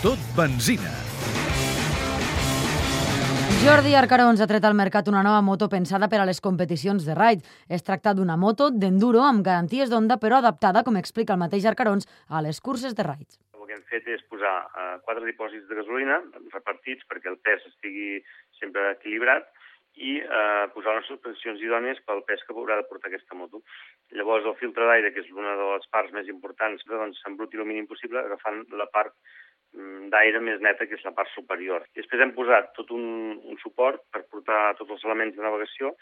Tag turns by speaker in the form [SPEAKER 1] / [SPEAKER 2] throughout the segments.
[SPEAKER 1] Tot benzina.
[SPEAKER 2] Jordi Arcarons ha tret al mercat una nova moto pensada per a les competicions de ride. Es tracta d'una moto d'enduro amb garanties d'onda però adaptada, com explica el mateix Arcarons, a les curses de ride.
[SPEAKER 3] El que hem fet és posar eh, quatre dipòsits de gasolina repartits perquè el pes estigui sempre equilibrat i eh, posar unes suspensions idònies pel pes que haurà de portar aquesta moto. Llavors el filtre d'aire, que és una de les parts més importants, doncs s'embruti el mínim possible agafant la part d'aire més neta, que és la part superior. I després hem posat tot un, un suport per portar tots els elements de navegació,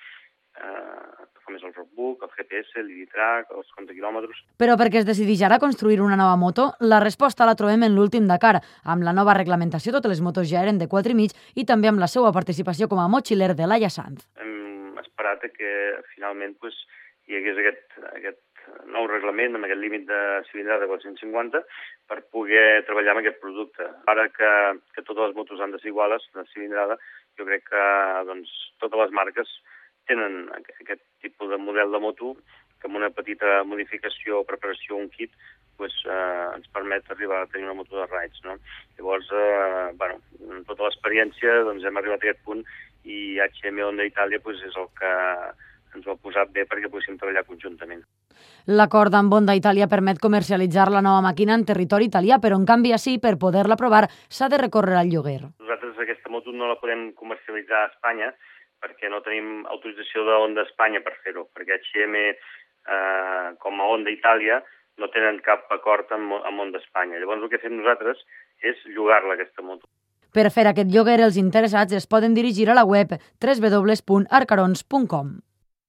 [SPEAKER 3] eh, com és el roadbook, el GPS, l'ID-Track, els comptaquilòmetres.
[SPEAKER 2] Però perquè es decideix ara construir una nova moto, la resposta la trobem en l'últim Dakar. Amb la nova reglamentació, totes les motos ja eren de 4,5 i també amb la seva participació com a motxiler de Laia Sanz.
[SPEAKER 3] Hem esperat que finalment pues, hi hagués aquest, aquest nou reglament amb aquest límit de cilindrada de 450 per poder treballar amb aquest producte. Ara que, que totes les motos han de ser de cilindrada, jo crec que doncs, totes les marques tenen aquest tipus de model de moto que amb una petita modificació o preparació, un kit, pues, eh, ens permet arribar a tenir una moto de rides. No? Llavors, eh, bueno, tota l'experiència doncs, hem arribat a aquest punt i HM Honda Itàlia pues, és el que ens ho ha posat bé perquè poguéssim treballar conjuntament.
[SPEAKER 2] L'acord amb Honda Itàlia permet comercialitzar la nova màquina en territori italià, però en canvi així, per poder-la provar, s'ha de recórrer al lloguer.
[SPEAKER 3] Nosaltres aquesta moto no la podem comercialitzar a Espanya perquè no tenim autorització de Honda Espanya per fer-ho, perquè H&M eh, com a Honda Itàlia no tenen cap acord amb, amb Honda Espanya. Llavors el que fem nosaltres és llogar-la aquesta moto.
[SPEAKER 2] Per fer aquest lloguer, els interessats es poden dirigir a la web www.arcarons.com.